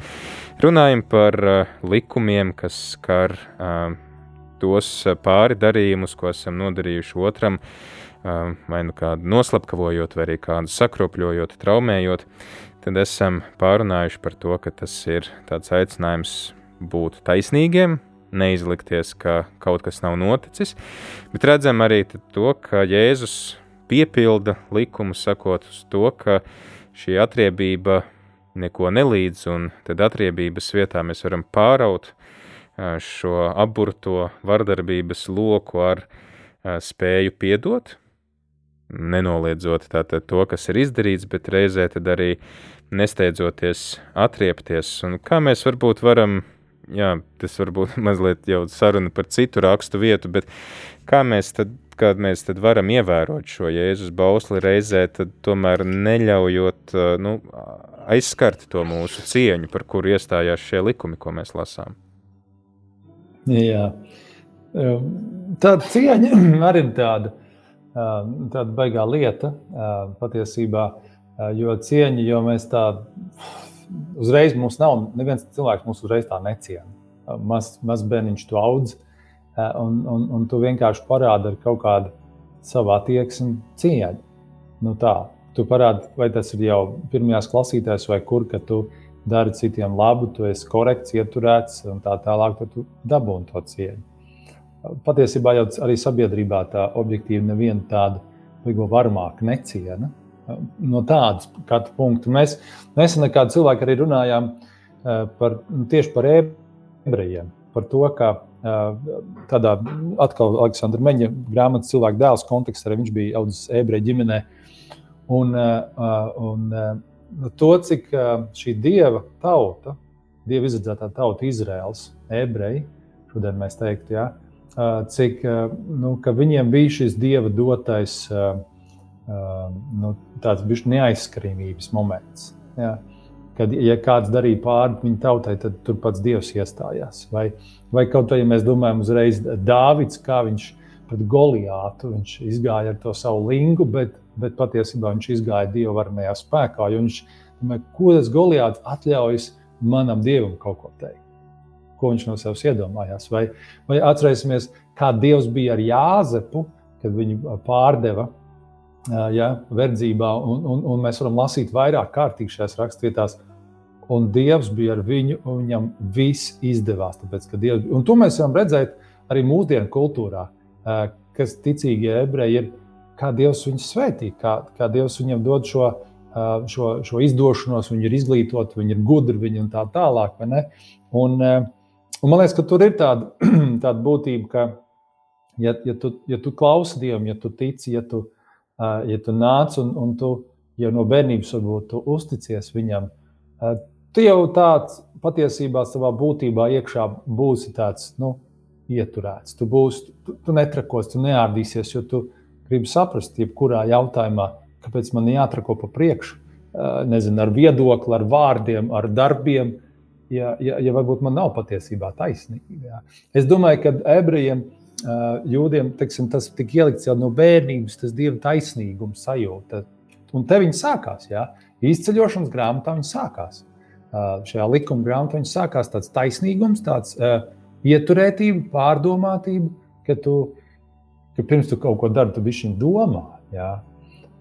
Runājam par likumiem, kas skar tos pāri darījumus, ko esam nodarījuši otram, vai nu kādu noslapkavojot, vai arī kādu sakropļojot, traumējot, tad esam pārunājuši par to, ka tas ir tāds aicinājums būt taisnīgiem, neizlikties, ka kaut kas nav noticis, bet redzam arī to, ka Jēzus piepilda likumu, sakot uz to, ka šī atriebība neko nelīdz, un tad atriebības vietā mēs varam pāraut šo aburto vardarbības loku ar spēju piedot, nenoliedzot tātad to, kas ir izdarīts, bet reizē arī nesteidzoties atriepties. Un kā mēs varbūt varam, jā, tas varbūt mazliet jau saruna par citu rakstu vietu, bet kā mēs tad, kā mēs tad varam ievērot šo Jēzus bausli reizē, tad tomēr neļaujot, nu, aizskart to mūsu cieņu, par kuru iestājās šie likumi, ko mēs lasām. Jā, tāda cieņa arī ir tāda tāda baigā lieta patiesībā, jo cieņa, jo mēs tā uzreiz mums nav, neviens cilvēks mūs uzreiz tā neciena. Maz, maz bērniņš to audz, un, un, un tu vienkārši parādi ar kaut kādu savu attieksmi cieņu. Nu tā, tu parādi, vai tas ir jau pirmajās klasītēs vai kur, ka tu dari citiem labu, tu esi korekts, ieturēts un tā tālāk, tad tu dabūni to cieņu patiesībā jau arī sabiedrībā tā objektīvi neviena tāda varmāka neciena. No tādas skatu punkta mēs nesen ar kādu cilvēku arī runājām eh, par, tieši par ebrejiem. Par to, ka eh, tādā atkal Aleksandra Meņa grāmatas cilvēka dēls kontekstā arī viņš bija audzis ebreju ģimenē. Un, eh, un to, cik šī dieva tauta, dieva izredzētā tauta, Izraels, ebreji, šodien mēs teiktu, ja, cik nu, viņiem bija šis dieva dotais nu, tāds bišķi neaizskrīmības moments. Ja? Kad, ja kāds darīja pāri viņa tautai, tad tur pats dievs iestājās. Vai, vai kaut kā, ja mēs domājam, uzreiz Dāvids, kā viņš pret Goliātu, viņš izgāja ar to savu lingu, bet, bet patiesībā viņš izgāja dievu varnajā spēkā. Viņš domāja, ko tas Goliāts atļaujas manam dievam kaut ko teikt ko viņš no sevis iedomājās. Vai, vai atcerēsimies, kā Dievs bija ar Jāzepu, kad viņu pārdeva ja, verdzībā, un, un, un mēs varam lasīt vairāk kārtīgi šajās rakstvietās. Un Dievs bija ar viņu, un viņam viss izdevās. Tāpēc, Dievs, un to mēs varam redzēt arī mūsdienu kultūrā, kas ticīgie ebreji ir, kā Dievs viņus svētī, kā, kā Dievs viņam dod šo, šo, šo izdošanos, viņi ir izglītoti, viņi ir gudri, viņi un tā tālāk. Un, Un man liekas, ka tur ir tāda, tāda būtība, ka, ja, ja, tu, ja tu klausi Dievam, ja tu tici, ja tu, ja tu nāc un, un tu jau no bērnības varbūt uzticies viņam, tu jau tāds patiesībā savā būtībā iekšā būsi tāds nu, ieturēts. Tu, būsi, tu, tu netrakos, tu neārdīsies, jo tu gribi saprast, jebkurā jautājumā, kāpēc man jātrako pa priekšu. Nezinu, ar viedokli, ar vārdiem, ar darbiem ja, ja, ja varbūt man nav patiesībā taisnība. Jā. Es domāju, ka ebrejiem, jūdiem, teiksim, tas tika ielikts jau no bērnības, tas dieva taisnīgums sajūta. Un te viņi sākās. Jā. Izceļošanas grāmatā viņi sākās. Šajā likuma grāmatā viņi sākās tāds taisnīgums, tāds ieturētība, pārdomātība, ka, tu, ka pirms tu kaut ko dari, tu bišķiņ domā. Jā.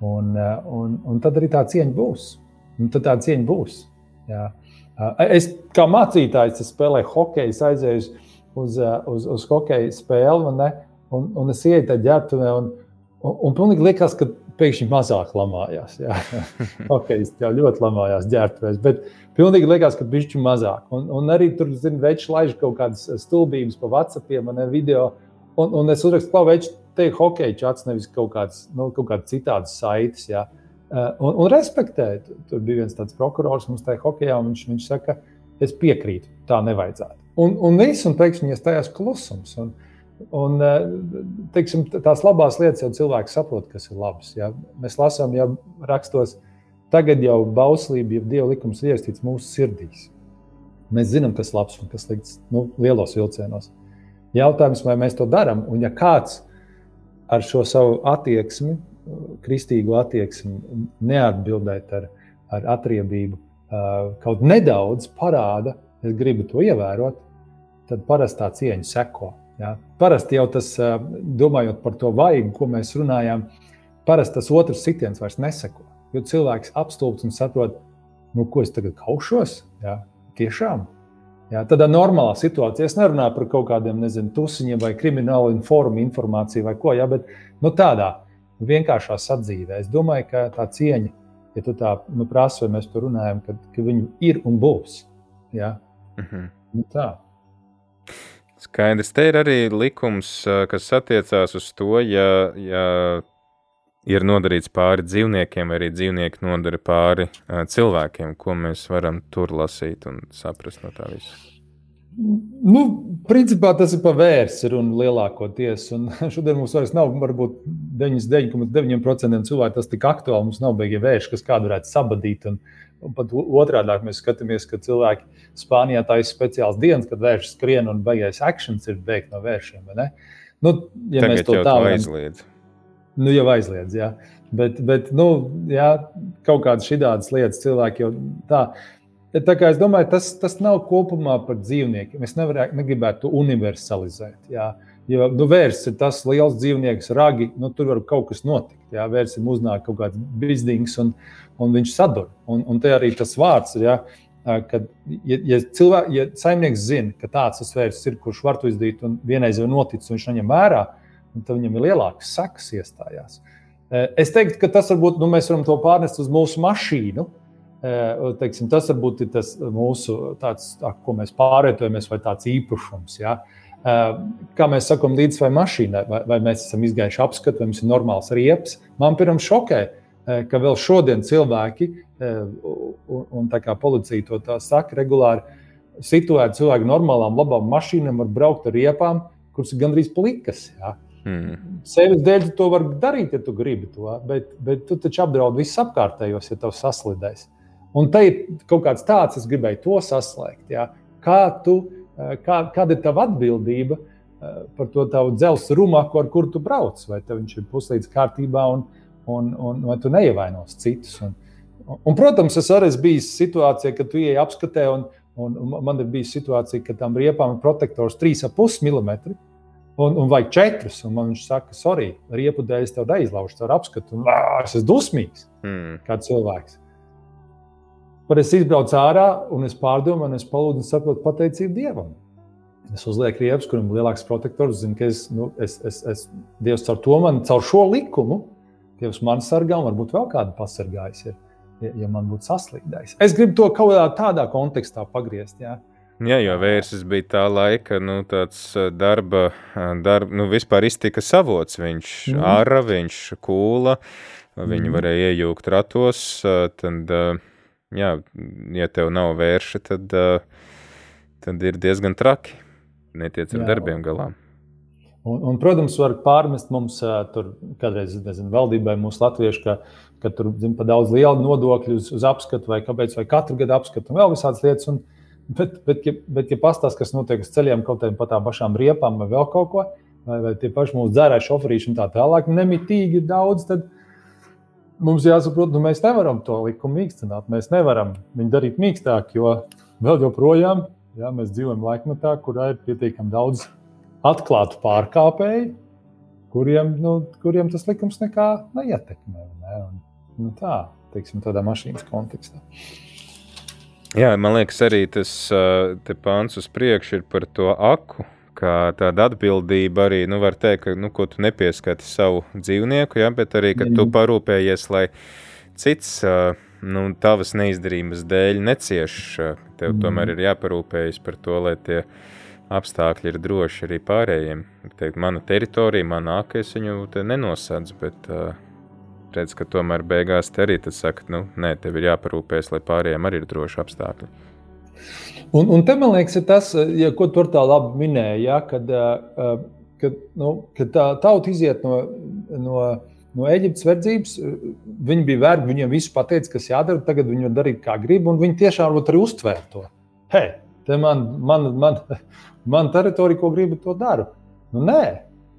Un, un, un tad arī tā cieņa būs. Un tad tā cieņa būs. Jā. Es kā mācītājs es spēlēju hokeju, aizēju uz, uz, uz, uz hokeja spēli, un, un, un es ienāku tajā ģērbtuvē. Un, un, un pilnīgi liekas, ka pēkšņi mazāk lamājās. Hokejs jau ļoti lamājās ģērbtuvēs, bet pilnīgi liekas, ka bišķi mazāk. Un, un arī tur, zinu, veči laiž kaut kādas stulbības pa WhatsAppiem un video. Un, un es uzrakstu, ka veči te ir hokeja čats, nevis kaut kāds, nu, kaut kāds citāds saites. Jā. Eh, un, un respektēt. Tur bija viens tāds prokurors mums tajā hokeja, un viņš, viņš saka, es piekrītu, tā nevajadzētu. Un, un viss, un pēkšņi iestājās klusums. Un, un, eh, teiksim, tās labās lietas jau cilvēks saprot, kas ir labas. Ja? Mēs lasām, ja rakstos, tagad jau bauslība, ja dieva likums ir iestīts mūsu sirdīs. Mēs zinām, kas ir labs un kas slikts nu, lielos vilcienos. Jautājums, vai mēs to darām, un ja kāds ar šo savu attieksmi kristīgo attieksmi, neatbildēt ar, ar atriebību, kaut nedaudz parāda, es gribu to ievērot, tad parasti tā cieņa seko. Ja? Parasti jau tas, domājot par to vaigu, ko mēs runājām, parasti tas otrs sitiens vairs neseko. Jo cilvēks apstulbs un saprot, nu, ko es tagad kaušos. Ja? Tiešām. Jā, tādā normālā situācijā es nerunāju par kaut kādiem, nezinu, tusiņiem vai kriminālu informu, informāciju vai ko, ja, bet nu, tādā vienkāršā sadzīvē. Es domāju, ka tā cieņa, ja tu tā nu, prasa, vai mēs tur runājam, ka, ka viņi ir un būs. Ja? Mm -hmm. nu, tā. Skaidrs, te ir arī likums, kas attiecās uz to, ja, ja ir nodarīts pāri dzīvniekiem, vai arī dzīvnieki nodara pāri cilvēkiem, ko mēs varam tur lasīt un saprast no tā visa. Nu, principā tas ir pavērsts un lielākoties. Un šodien mums vairs nav, varbūt 99,9% cilvēku tas tik aktuāli. Mums nav beigas vērš, kas kādu varētu sabadīt. Un, un pat otrādi mēs skatāmies, ka cilvēki Spānijā ir speciāls dienas, kad vērš skrien un beigās akcents ir beigts no vēršiem. Nu, ja Tagad mēs to tā aizliedzam. Nu, jau aizliedz, jā. Bet, bet nu, jā, kaut kādas šādas lietas cilvēki jau tā. Tā kā es domāju, tas, tas nav kopumā par dzīvniekiem. Es nevaru, negribētu to universalizēt. Jā. Jo nu, vērsts ir tas liels dzīvnieks, ragi, nu, tur var kaut kas notikt. Jā, vērsim uznāk kaut kāds bizdings, un, un viņš sadur. Un, un te arī tas vārds ir, jā, kad, ja, ja, cilvēk, ja saimnieks zina, ka tāds tas vērsts ir, kurš var to izdarīt, un vienreiz jau noticis, un viņš neņem vērā, tad viņam ir lielākas sekas iestājās. Es teiktu, ka tas varbūt nu, mēs varam to pārnest uz mūsu mašīnu. Teiksim, tas varbūt ir tas mūsu, tāds, tā, ko mēs pārvietojamies, vai tāds īpašums. Ja? Kā mēs sakām, līdz vai mašīnai, vai, vai mēs esam izgājuši apskatu, vai mums ir normāls riepas. Man pirms šokē, ka vēl šodien cilvēki, un, un tā kā policija to tā saka regulāri, situēti cilvēki normālām, labām mašīnām var braukt ar riepām, kuras ir gandrīz plikas. Ja? Mm. Sevis dēļ tu to vari darīt, ja tu gribi to, bet, bet tu taču apdraudi visus apkārtējos, ja tev saslidēs. Un te ir kaut kāds tāds, es gribēju to saslēgt. Ja? Kā tu, eh, kā, kāda ir tava atbildība eh, par to tavu dzelzceļa rumaku, ar kuru tu brauc? Vai viņš ir puslīdz kārtībā un, un, un vai tu neievainos citus? Un, un, protams, es arī esmu bijis situācijā, kad tu ieej apskatē, un, un, un man ir bijis situācija, ka tam riepām ir protektors 3,5 mm un, un vajag četrus. Un man viņš saka, sorry, riepu dēļ es tev neizlaužu caur apskatu. Un, ā, es esmu dusmīgs Mm. kā cilvēks. Bet es izbraucu ārā un es pārdomāju, un es palūdzu, saprotu pateicību Dievam. Es uzlieku riepas, kuram ir lielāks protektors. Zinu, ka es, nu, es, es, es, Dievs caur to man, caur šo likumu, Dievs man sargā, un varbūt vēl kādu pasargājis, ja, ja, ja man būtu saslīdējis. Es gribu to kaut kādā tādā kontekstā pagriezt. Jā. Jā, jo vērsis bija tā laika, nu, tāds ā, darba, ā, darba nu, vispār iztika savots. Viņš mm. ara, viņš kūla, Mhm. varēja iejūgt ratos. ā, Tad, jā, ja tev nav vērša, tad, ā, tad ir diezgan traki. Netiec ar Jā. darbiem galā. Un, un, protams, var pārmest mums ā, tur kādreiz nezinu, valdībai, mūsu latviešu, ka, ka tur ir pa daudz lielu nodokļu uz, uz apskatu, vai kāpēc, vai katru gadu apskatu, un vēl visādas lietas. Un, bet, bet, ja, bet, ja pastāstīs, kas notiek uz ceļiem, kaut kādiem pa tām pašām riepām, vai vēl kaut ko, vai, vai tie paši mūsu dzērāji šoferīši un tā tālāk, nemitīgi daudz, tad mums jāsaprot, nu, mēs nevaram to likumu mīkstināt. Mēs nevaram viņu darīt mīkstāk, jo vēl joprojām jā, mēs dzīvojam laikmetā, kurā ir pietiekami daudz atklātu pārkāpēju, kuriem, nu, kuriem tas likums nekā neietekmē. Ne? Un, nu, tā, teiksim, tādā mašīnas kontekstā. Jā, man liekas, arī tas pāns uz priekšu ir par to aku. Kā tāda atbildība arī, nu, var teikt, ka, nu, ko tu nepieskati savu dzīvnieku, ja, bet arī, ka tu Mhm. parūpējies, lai cits, nu, tavas neizdarības dēļ necieš. Tev Mhm. tomēr ir jāparūpējas par to, lai tie apstākļi ir droši arī pārējiem. Teikt, mana teritorija, mana aka, es viņu te nenosadzu, bet redz, ka tomēr beigās te arī tas saka, nu, nē, tev ir jāparūpēs, lai pārējiem arī ir droši apstākļi. Un, un te man liekas, ir tas, ja, ko tur tā labi minēja, ja, kad, uh, kad, nu, kad tā tauta iziet no, no, no Eģiptes verdzības. Viņi bija vergi, viņiem viss pateica, kas jādara. Tagad viņi var darīt, kā grib, un viņi tiešām arī uztvēra to. Hei, te man, man, man, man teritorija, ko gribu, to daru. Nu, nē,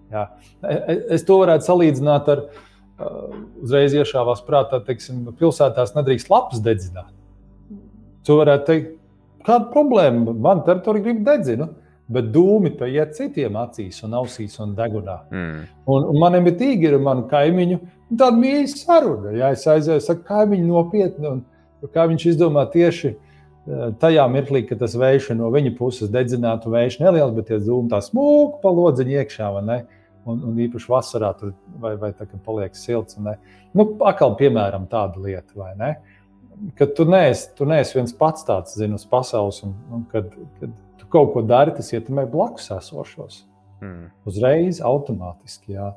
Jā. E- Es to varētu salīdzināt ar uh, uzreiz iešāvās prātā, teiksim, pilsētās nedrīkst lapas dedzināt. Tu varētu teikt, kāda problēma? Man teritorija grib dedzinu, bet dūmi to iet citiem acīs un ausīs un degunā. Mm. Un, un man ir tīgi ar manu kaimiņu tāda mīļa saruna. Jā, es aizēju, saku, kaimiņu nopietni, un kā viņš izdomā tieši eh, tajā mirklī, kad tas vējš ir no viņa puses dedzinātu vējš neliels, bet tie zūmi tā smūgi pa lodziņu iekšā? Un, un īpaši vasarā tur vai, vai tā, kad paliek silts. Nu, akal, piemēram, tāda lieta, vai ne? Kad tu neesi, tu neesi viens pats tāds, zini, uz pasaules, un, un kad, kad tu kaut ko dari, tas ietekmē blakus esošos Mm. uzreiz, automātiski. Jā.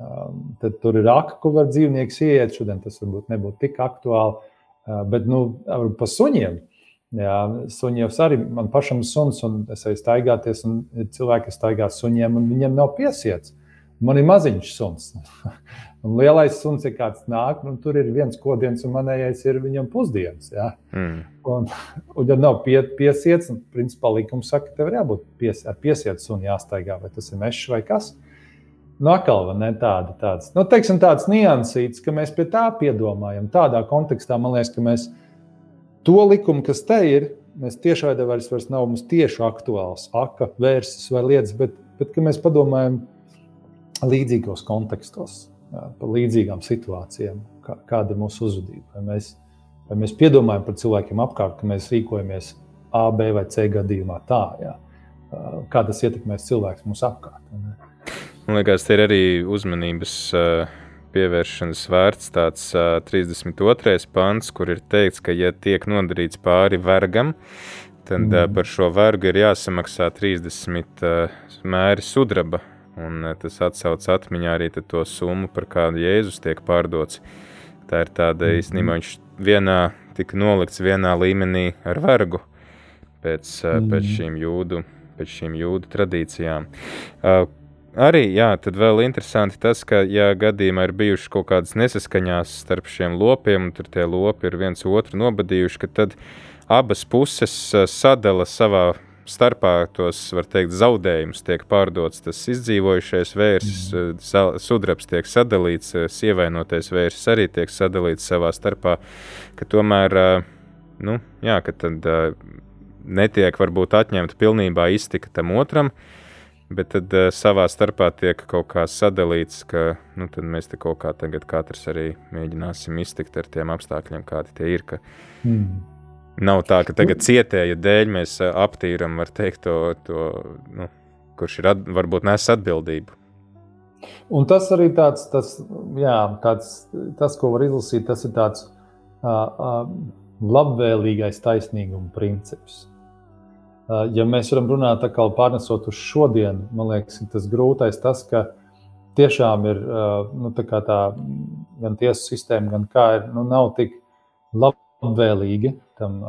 Um, tad tur ir aka, kur var dzīvnieks iet. Šodien tas varbūt nebūtu tik aktuāli. Uh, bet nu, ar- par suņiem. Jā, suņiem arī man pašam ir suns, un es eju staigāties, un cilvēki, staigā suņiem, un viņiem nav piesiets. Man ir maziņš suns. Un lielais suns ir kāds nāk, un tur ir viens kodiens, un manējais ir viņam pusdienas. Jā. Mm. Un, un ja nav pie, piesiets, tad principā likums saka, ka tev ir jābūt pies, ar piesietu sunu jāstaigā, vai tas ir mežs vai kas. Nu, atkal ne tāda, tāds, nu, teiksim, tāds niansīts, ka mēs pie tā piedomājam. Tādā kontekstā man liekas, ka mēs to likumu, kas te ir, mēs tiešādi vairs, vairs nav mums tieši aktuāls, aka, vērsis vai lietas, bet, bet ka mēs padomājam līdzīgos kontekstos, par līdzīgām situācijām, kā, kāda ir mūsu uzvedība. Vai mēs, vai mēs piedomājam par cilvēkiem apkārt, ka mēs rīkojamies A, B vai C gadījumā tā, jā. kā tas ietekmēs cilvēks mūsu apkārt. Man liekas, tie ir arī uzmanības pievēršanas vērts tāds uh, 32. pants, kur ir teikts, ka, ja tiek nodarīts pāri vergam, tad Mhm. par šo vergu ir jāsamaksā 30 uh, mēri sudraba. Un uh, tas atsauc atmiņā arī to summu, par kādu Jēzus tiek pārdots. Tā ir tāda Mhm. īstenībā, viņš vienā tika nolikts vienā līmenī ar vergu pēc, pēc Mhm. šīm jūdu pēc šīm jūdu tradīcijām. Uh, arī, jā, tad vēl interesanti tas, ka, ja gadījumā ir bijušas kaut kādas nesaskaņās starp šiem lopiem, un tur tie lopi ir viens otru nobadījuši, tad abas puses sadala savā starpā tos, var teikt, zaudējumus tiek pārdots. Tas izdzīvojušais vērsis, mm. sudrabs tiek sadalīts, ievainotais vērsis arī tiek sadalīts savā starpā, ka tomēr, nu, jā, ka tad netiek varbūt atņemta pilnībā iztika tam otram, bet tad uh, savā starpā tiek kaut kā sadalīts, ka nu, mēs te kaut kā tagad katrs arī mēģināsim iztikt ar tiem apstākļiem, kādi tie ir. Ka, mm. Nav tā, ka tagad cietēja dēļ mēs aptīram, var teikt, to, to nu, kurš ir at, varbūt nes atbildību. Un tas arī tāds, tas, jā, tāds, tas, ko var izlasīt, tas ir tāds uh, uh, labvēlīgais taisnīguma princips. Uh, ja mēs varam runāt atkal pārnesot uz šodienu, man liekas, tas grūtais tas, ka tiešām ir uh, nu, tā, tā gan tiesu sistēma, gan kā ir, nu, nav tik labi labvēlīgi. Tam,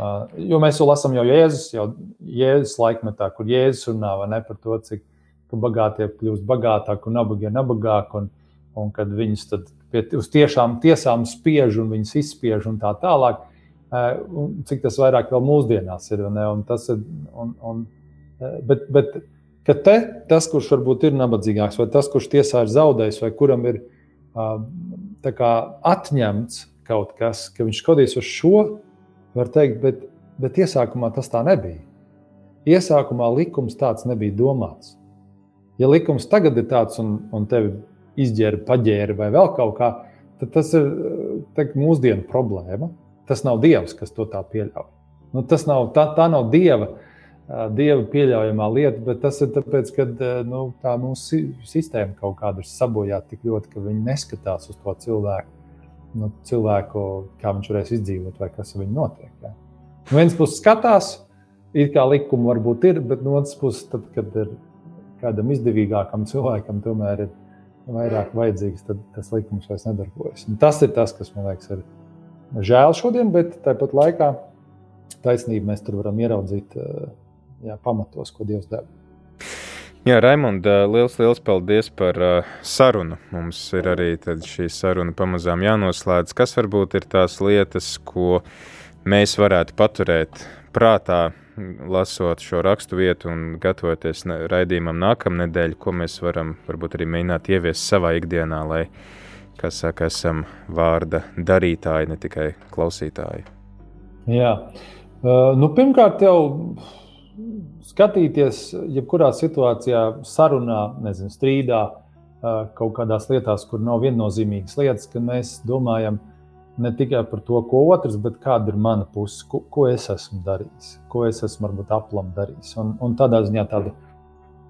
jo mēs jau lasām jau Jēzus, jau Jēzus laikmetā, kur Jēzus runā ne, par to, cik bagātie kļūst bagātāki un nabagie nabagāki, un, un kad viņus pie, uz tiešām tiesām spiež un viņus izspiež un tā tālāk. Un cik tas vairāk vēl mūsdienās ir. Ne, un tas ir un, un, bet, bet te, tas, kurš varbūt ir nabadzīgāks, vai tas, kurš tiesā ir zaudējis, vai kuram ir kā, atņemts kaut kas, ka viņš skatīs uz šo, var teikt, bet, bet iesākumā tas tā nebija. Iesākumā likums tāds nebija domāts. Ja likums tagad ir tāds un, un tevi izģēra, paģēra vai vēl kaut kā, tad tas ir teikt, mūsdienu problēma. Tas nav Dievs, kas to tā pieļauj. Nu, tas nav, tā, tā nav Dieva, dieva pieļaujamā lieta, bet tas ir tāpēc, ka nu, tā mūsu sistēma kaut kāda ir sabojāta tik ļoti, ka viņi neskatās uz to cilvēku nu, cilvēku, kā viņš varēs izdzīvot, vai kas ar viņu notiek. Ja. No vienas puses skatās, it kā likuma varbūt ir, bet no otras puses, tad, kad ir kādam izdevīgākam cilvēkam, tomēr ir vairāk vajadzīgs, tad tas likums vairs nedarbojas. Un tas ir tas, kas man liekas, ir žēl šodien, bet tāpat laikā taisnība mēs tur varam ieraudzīt jā, pamatos, ko Dievs dara. Jā, Raimond, liels, liels paldies par uh, sarunu. Mums ir arī šī saruna pamazām jānoslēdz. Kas varbūt ir tās lietas, ko mēs varētu paturēt prātā, lasot šo rakstu vietu un gatavoties raidījumam nākamnedēļ, ko mēs varam varbūt arī mēģināt ieviest savā ikdienā, lai, kā saka, esam vārda darītāji, ne tikai klausītāji. Jā, uh, nu pirmkārt jau skatīties, jebkurā situācijā, sarunā, nezinu, strīdā, kaut kādās lietās, kur nav viennozīmīgas lietas, ka mēs domājam ne tikai par to, ko otrs, bet kāda ir mana puse, ko, ko es esmu darījis, ko es esmu varbūt aplam darījis. Un, un tādā ziņā tāda,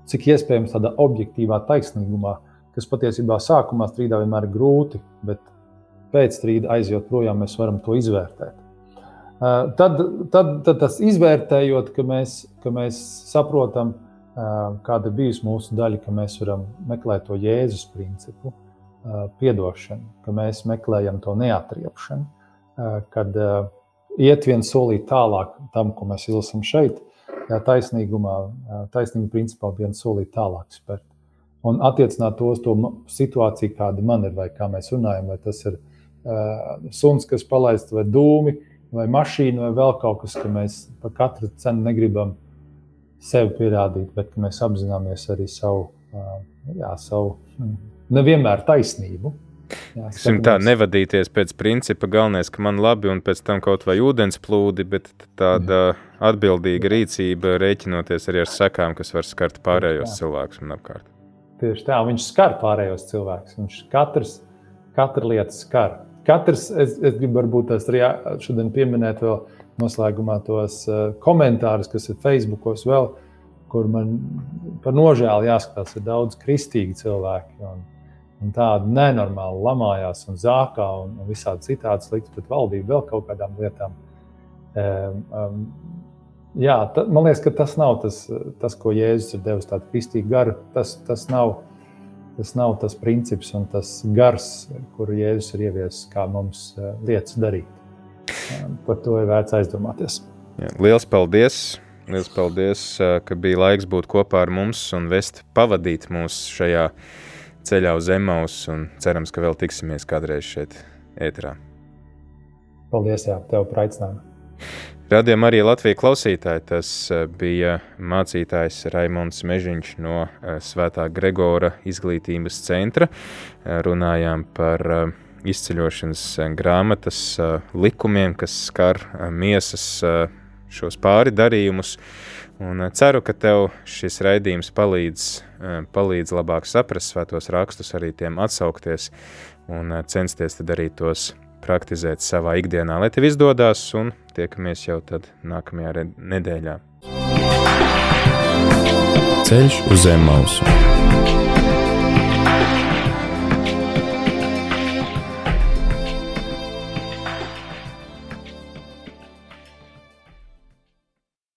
cik iespējams tādā objektīvā taisnīgumā, kas patiesībā sākumā strīdā vienmēr ir grūti, bet pēc strīda aizjot projām mēs varam to izvērtēt. Tad, tad, tad tas izvērtējot, ka mēs, ka mēs saprotam, kāda ir bijusi mūsu daļa, ka mēs varam meklēt to Jēzus principu, atdošanu, ka mēs meklējam to neatriepšanu, kad iet viens solīt tālāk tam, ko mēs izlasām šeit, taisnīgumā, taisnīguma principā viens solīt tālāk spērt. Un attiecināt to uz to situāciju, kāda man ir, vai kā mēs runājam, vai tas ir uh, suns, kas palaists, vai dūmi, uh, vai mašīna, vai vēl kaut kas, ka mēs par katru cenu negribam sevi pierādīt, bet mēs apzināmies arī savu, jā, savu hm, nevienmēr taisnību. Jā, tā nevadīties pēc principa, galvenais, ka man labi un pēc tam kaut vai ūdens plūdi, bet tāda jā. atbildīga rīcība, rēķinoties arī ar sekām, kas var skart pārējos cilvēkus un apkārt. Tieši tā, viņš skar pārējos cilvēkus. Viņš katrs, katra lieta skar katrs, es, es gribu varbūt tās arī šodien pieminēt vēl noslēgumā tos uh, komentārus, kas ir Facebookos vēl, kur man par nožēlu jāskatās, ir daudz kristīgi cilvēki. Un, un tādi nenormāli lamājās un zākā un, un visādi citādi slikti pret valdību, vēl kaut kādām lietām. Um, um, jā, ta, man liekas, ka tas nav tas, tas ko Jēzus ir devis tādu kristīgu garu. Tas, tas nav Tas nav tas princips un tas gars, kuru Jēzus ir ieviesis, kā mums lietas darīt. Par to ir vērts aizdomāties. Jā, liels paldies! Lielas paldies, ka bija laiks būt kopā ar mums un vest pavadīt mūs šajā ceļā uz un cerams, ka vēl tiksimies kādreiz šeit ēterā. Paldies, jā, tev par aicinājumu. Radījām arī Latvijas klausītāji. Tas bija mācītājs Raimons Mežiņš no Svētā Gregora izglītības centra. Runājām par izceļošanas grāmatas likumiem, kas skar miesas šos pāri darījumus. Un ceru, ka tev šis raidījums palīdz, palīdz labāk saprast svētos rakstus, arī tiem atsaukties un censties tad arī tos praktizēt savā ikdienā. Lai tev izdodas, un tiekamies jau tad nākamajā nedēļā. Ceļš uz zemes mausu.